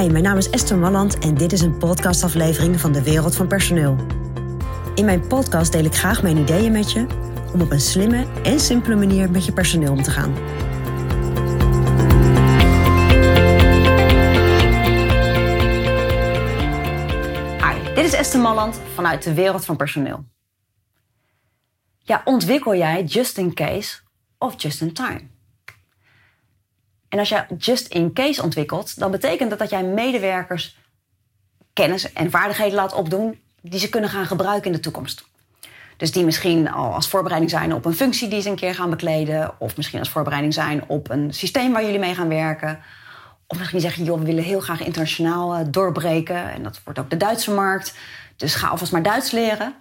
Hi, mijn naam is Esther Malland en dit is een podcastaflevering van de Wereld van Personeel. In mijn podcast deel ik graag mijn ideeën met je om op een slimme en simpele manier met je personeel om te gaan. Hi, dit is Esther Malland vanuit de Wereld van Personeel. Ja, ontwikkel jij just in case of just in time? En als je just in case ontwikkelt, dan betekent dat dat jij medewerkers kennis en vaardigheden laat opdoen die ze kunnen gaan gebruiken in de toekomst. Dus die misschien al als voorbereiding zijn op een functie die ze een keer gaan bekleden. Of misschien als voorbereiding zijn op een systeem waar jullie mee gaan werken. Of misschien zeggen, joh, we willen heel graag internationaal eh, doorbreken. En dat wordt ook de Duitse markt. Dus ga alvast maar Duits leren.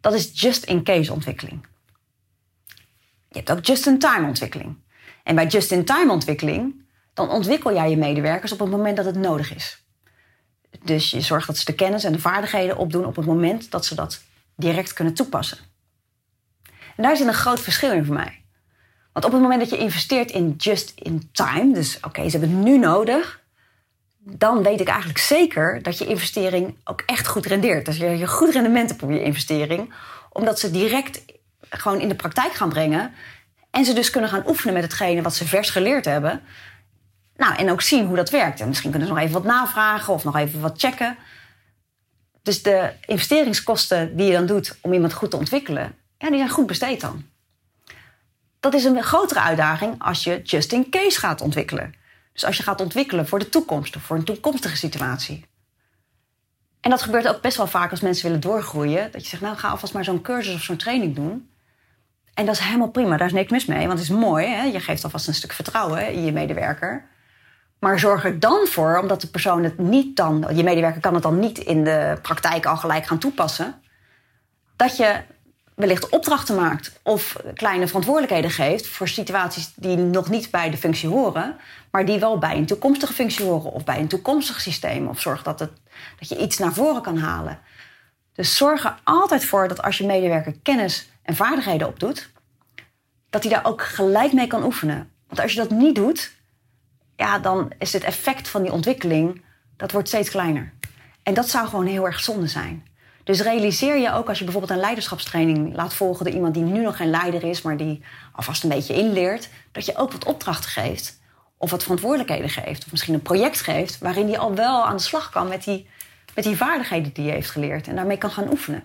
Dat is just-in-case ontwikkeling. Je hebt ook just-in-time ontwikkeling. En bij just-in-time ontwikkeling, dan ontwikkel jij je medewerkers op het moment dat het nodig is. Dus je zorgt dat ze de kennis en de vaardigheden opdoen op het moment dat ze dat direct kunnen toepassen. En daar zit een groot verschil in voor mij. Want op het moment dat je investeert in just-in-time, dus oké, ze hebben het nu nodig, dan weet ik eigenlijk zeker dat je investering ook echt goed rendeert. Dus je, je goed rendement hebt op je investering, omdat ze direct gewoon in de praktijk gaan brengen en ze dus kunnen gaan oefenen met hetgene wat ze vers geleerd hebben. Nou, en ook zien hoe dat werkt. En misschien kunnen ze nog even wat navragen of nog even wat checken. Dus de investeringskosten die je dan doet om iemand goed te ontwikkelen, ja, die zijn goed besteed dan. Dat is een grotere uitdaging als je just in case gaat ontwikkelen. Dus als je gaat ontwikkelen voor de toekomst of voor een toekomstige situatie. En dat gebeurt ook best wel vaak als mensen willen doorgroeien. Dat je zegt, nou ga alvast maar zo'n cursus of zo'n training doen. En dat is helemaal prima, daar is niks mis mee, want het is mooi. Hè? Je geeft alvast een stuk vertrouwen in je medewerker. Maar zorg er dan voor, omdat de persoon het niet dan, je medewerker kan het dan niet in de praktijk al gelijk gaan toepassen, dat je wellicht opdrachten maakt of kleine verantwoordelijkheden geeft voor situaties die nog niet bij de functie horen, maar die wel bij een toekomstige functie horen of bij een toekomstig systeem. Of zorg dat, het, dat je iets naar voren kan halen. Dus zorg er altijd voor dat als je medewerker kennis en vaardigheden opdoet, dat hij daar ook gelijk mee kan oefenen. Want als je dat niet doet, ja, dan is het effect van die ontwikkeling, dat wordt steeds kleiner. En dat zou gewoon heel erg zonde zijn. Dus realiseer je ook als je bijvoorbeeld een leiderschapstraining laat volgen door iemand die nu nog geen leider is, maar die alvast een beetje inleert, dat je ook wat opdrachten geeft. Of wat verantwoordelijkheden geeft. Of misschien een project geeft waarin hij al wel aan de slag kan met die, met die vaardigheden die hij heeft geleerd. En daarmee kan gaan oefenen.